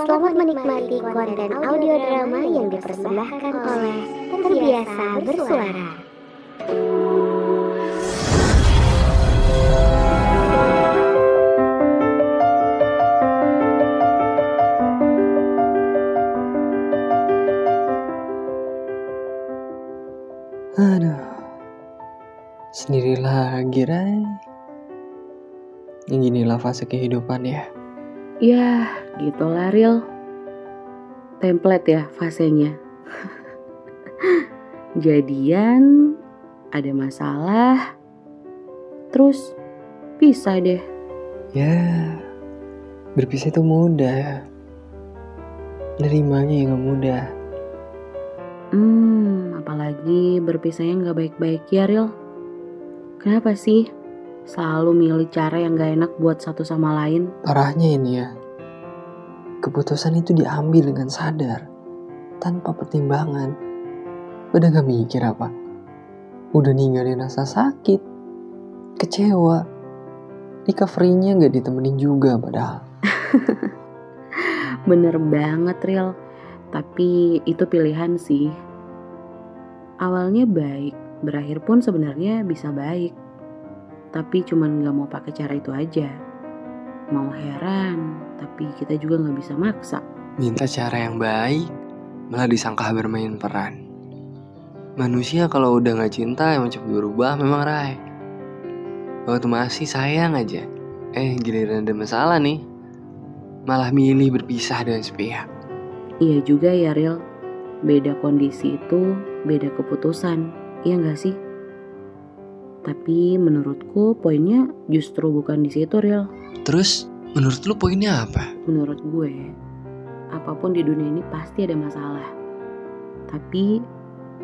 Selamat menikmati konten audio drama yang dipersembahkan oleh Terbiasa Bersuara. Aduh, sendiri lagi, Ray. Yang inilah fase kehidupan ya. Ya, gitulah real. Template ya fasenya. Jadian, ada masalah, terus pisah deh. Ya, berpisah itu mudah. Nerimanya yang mudah. Hmm, apalagi berpisahnya nggak baik-baik ya real. Kenapa sih selalu milih cara yang gak enak buat satu sama lain? Parahnya ini ya, keputusan itu diambil dengan sadar, tanpa pertimbangan. Udah gak mikir apa? Udah ninggalin rasa sakit, kecewa, recovery-nya gak ditemenin juga padahal. Bener banget real. Tapi itu pilihan sih. Awalnya baik, berakhir pun sebenarnya bisa baik. Tapi cuman gak mau pakai cara itu aja. Mau heran, tapi kita juga gak bisa maksa. Minta cara yang baik, malah disangka bermain peran. Manusia kalau udah gak cinta emang cepat berubah memang Rai. Waktu masih sayang aja, eh giliran ada masalah nih, malah milih berpisah dengan sepihak. Iya juga ya real. Beda kondisi itu, beda keputusan. Iya gak sih? Tapi menurutku poinnya justru bukan di situ real. Terus, menurut lu poinnya apa? Menurut gue, apa pun di dunia ini pasti ada masalah. Tapi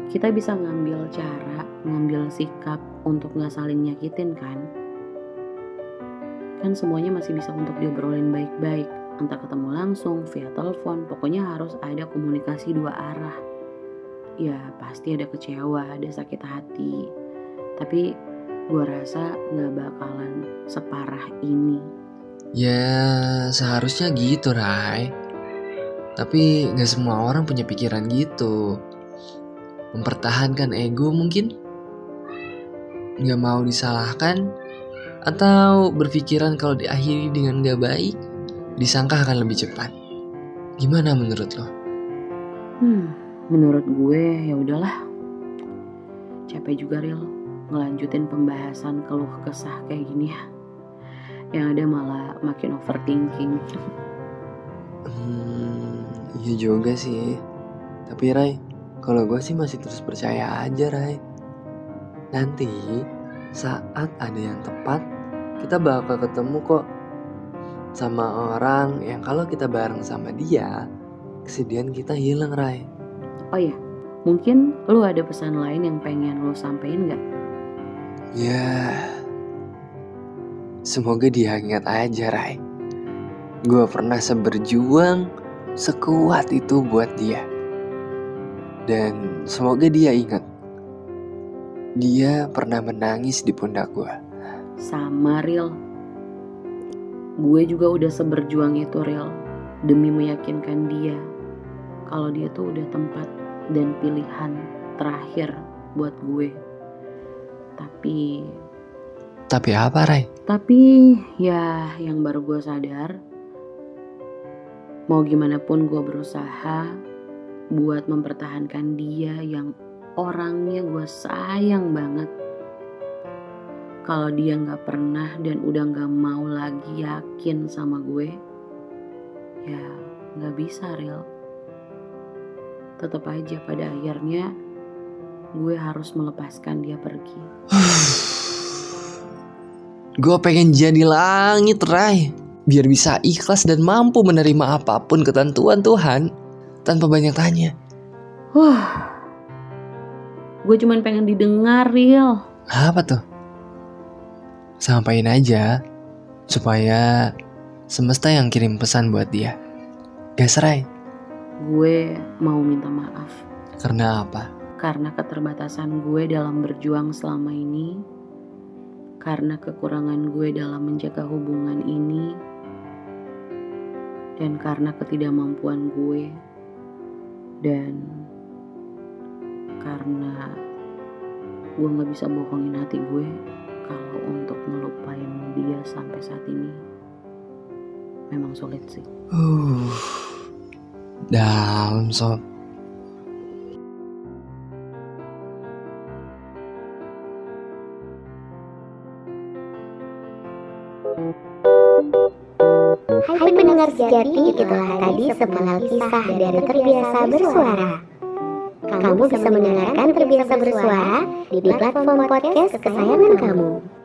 kita bisa ngambil cara, ngambil sikap untuk nggak saling nyakitin kan? Kan semuanya masih bisa untuk diobrolin baik-baik, entah ketemu langsung, via telepon, pokoknya harus ada komunikasi dua arah. Ya pasti ada kecewa, ada sakit hati, tapi gue rasa nggak bakalan separah ini. Ya, seharusnya gitu, Rai. Tapi gak semua orang punya pikiran gitu. Mempertahankan ego mungkin? Gak mau disalahkan? Atau berpikiran kalau diakhiri dengan gak baik, disangka akan lebih cepat. Gimana menurut lo? Hmm, menurut gue ya udahlah. Capek juga real ngelanjutin pembahasan keluh kesah kayak gini ya. Yang ada malah makin overthinking. Hmm, iya juga sih. Tapi Rai, kalau gue sih masih terus percaya aja Rai. Nanti saat ada yang tepat, kita bakal ketemu kok sama orang yang kalau kita bareng sama dia, kesedihan kita hilang Rai. Oh ya, mungkin lu ada pesan lain yang pengen lu sampein gak? Ya, semoga dia ingat aja Rai. Gue pernah seberjuang sekuat itu buat dia. Dan semoga dia ingat. Dia pernah menangis di pundak gue. Sama real. Gue juga udah seberjuang itu real. Demi meyakinkan dia. Kalau dia tuh udah tempat dan pilihan terakhir buat gue. Tapi Tapi apa Rai? Tapi ya yang baru gue sadar Mau gimana pun gue berusaha Buat mempertahankan dia yang orangnya gue sayang banget Kalau dia gak pernah dan udah gak mau lagi yakin sama gue Ya gak bisa real Tetap aja pada akhirnya gue harus melepaskan dia pergi. Gue pengen jadi langit, Rai. Biar bisa ikhlas dan mampu menerima apa pun ketentuan Tuhan tanpa banyak tanya. Wah, gue cuman pengen didengar, Real. Apa tuh? Sampaikan aja supaya semesta yang kirim pesan buat dia. Gas, Rai. Gue mau minta maaf. Karena apa? Karena keterbatasan gue dalam berjuang selama ini, karena kekurangan gue dalam menjaga hubungan ini, Dan karena ketidakmampuan gue dan karena gue nggak bisa bohongin hati gue kalau untuk ngelupain dia sampai saat ini memang sulit sih. Uh, dalam sob. Hai pendengar sejati, itulah tadi sepenggal kisah dari Terbiasa Bersuara. Kamu bisa mendengarkan Terbiasa Bersuara di platform podcast kesayangan kamu.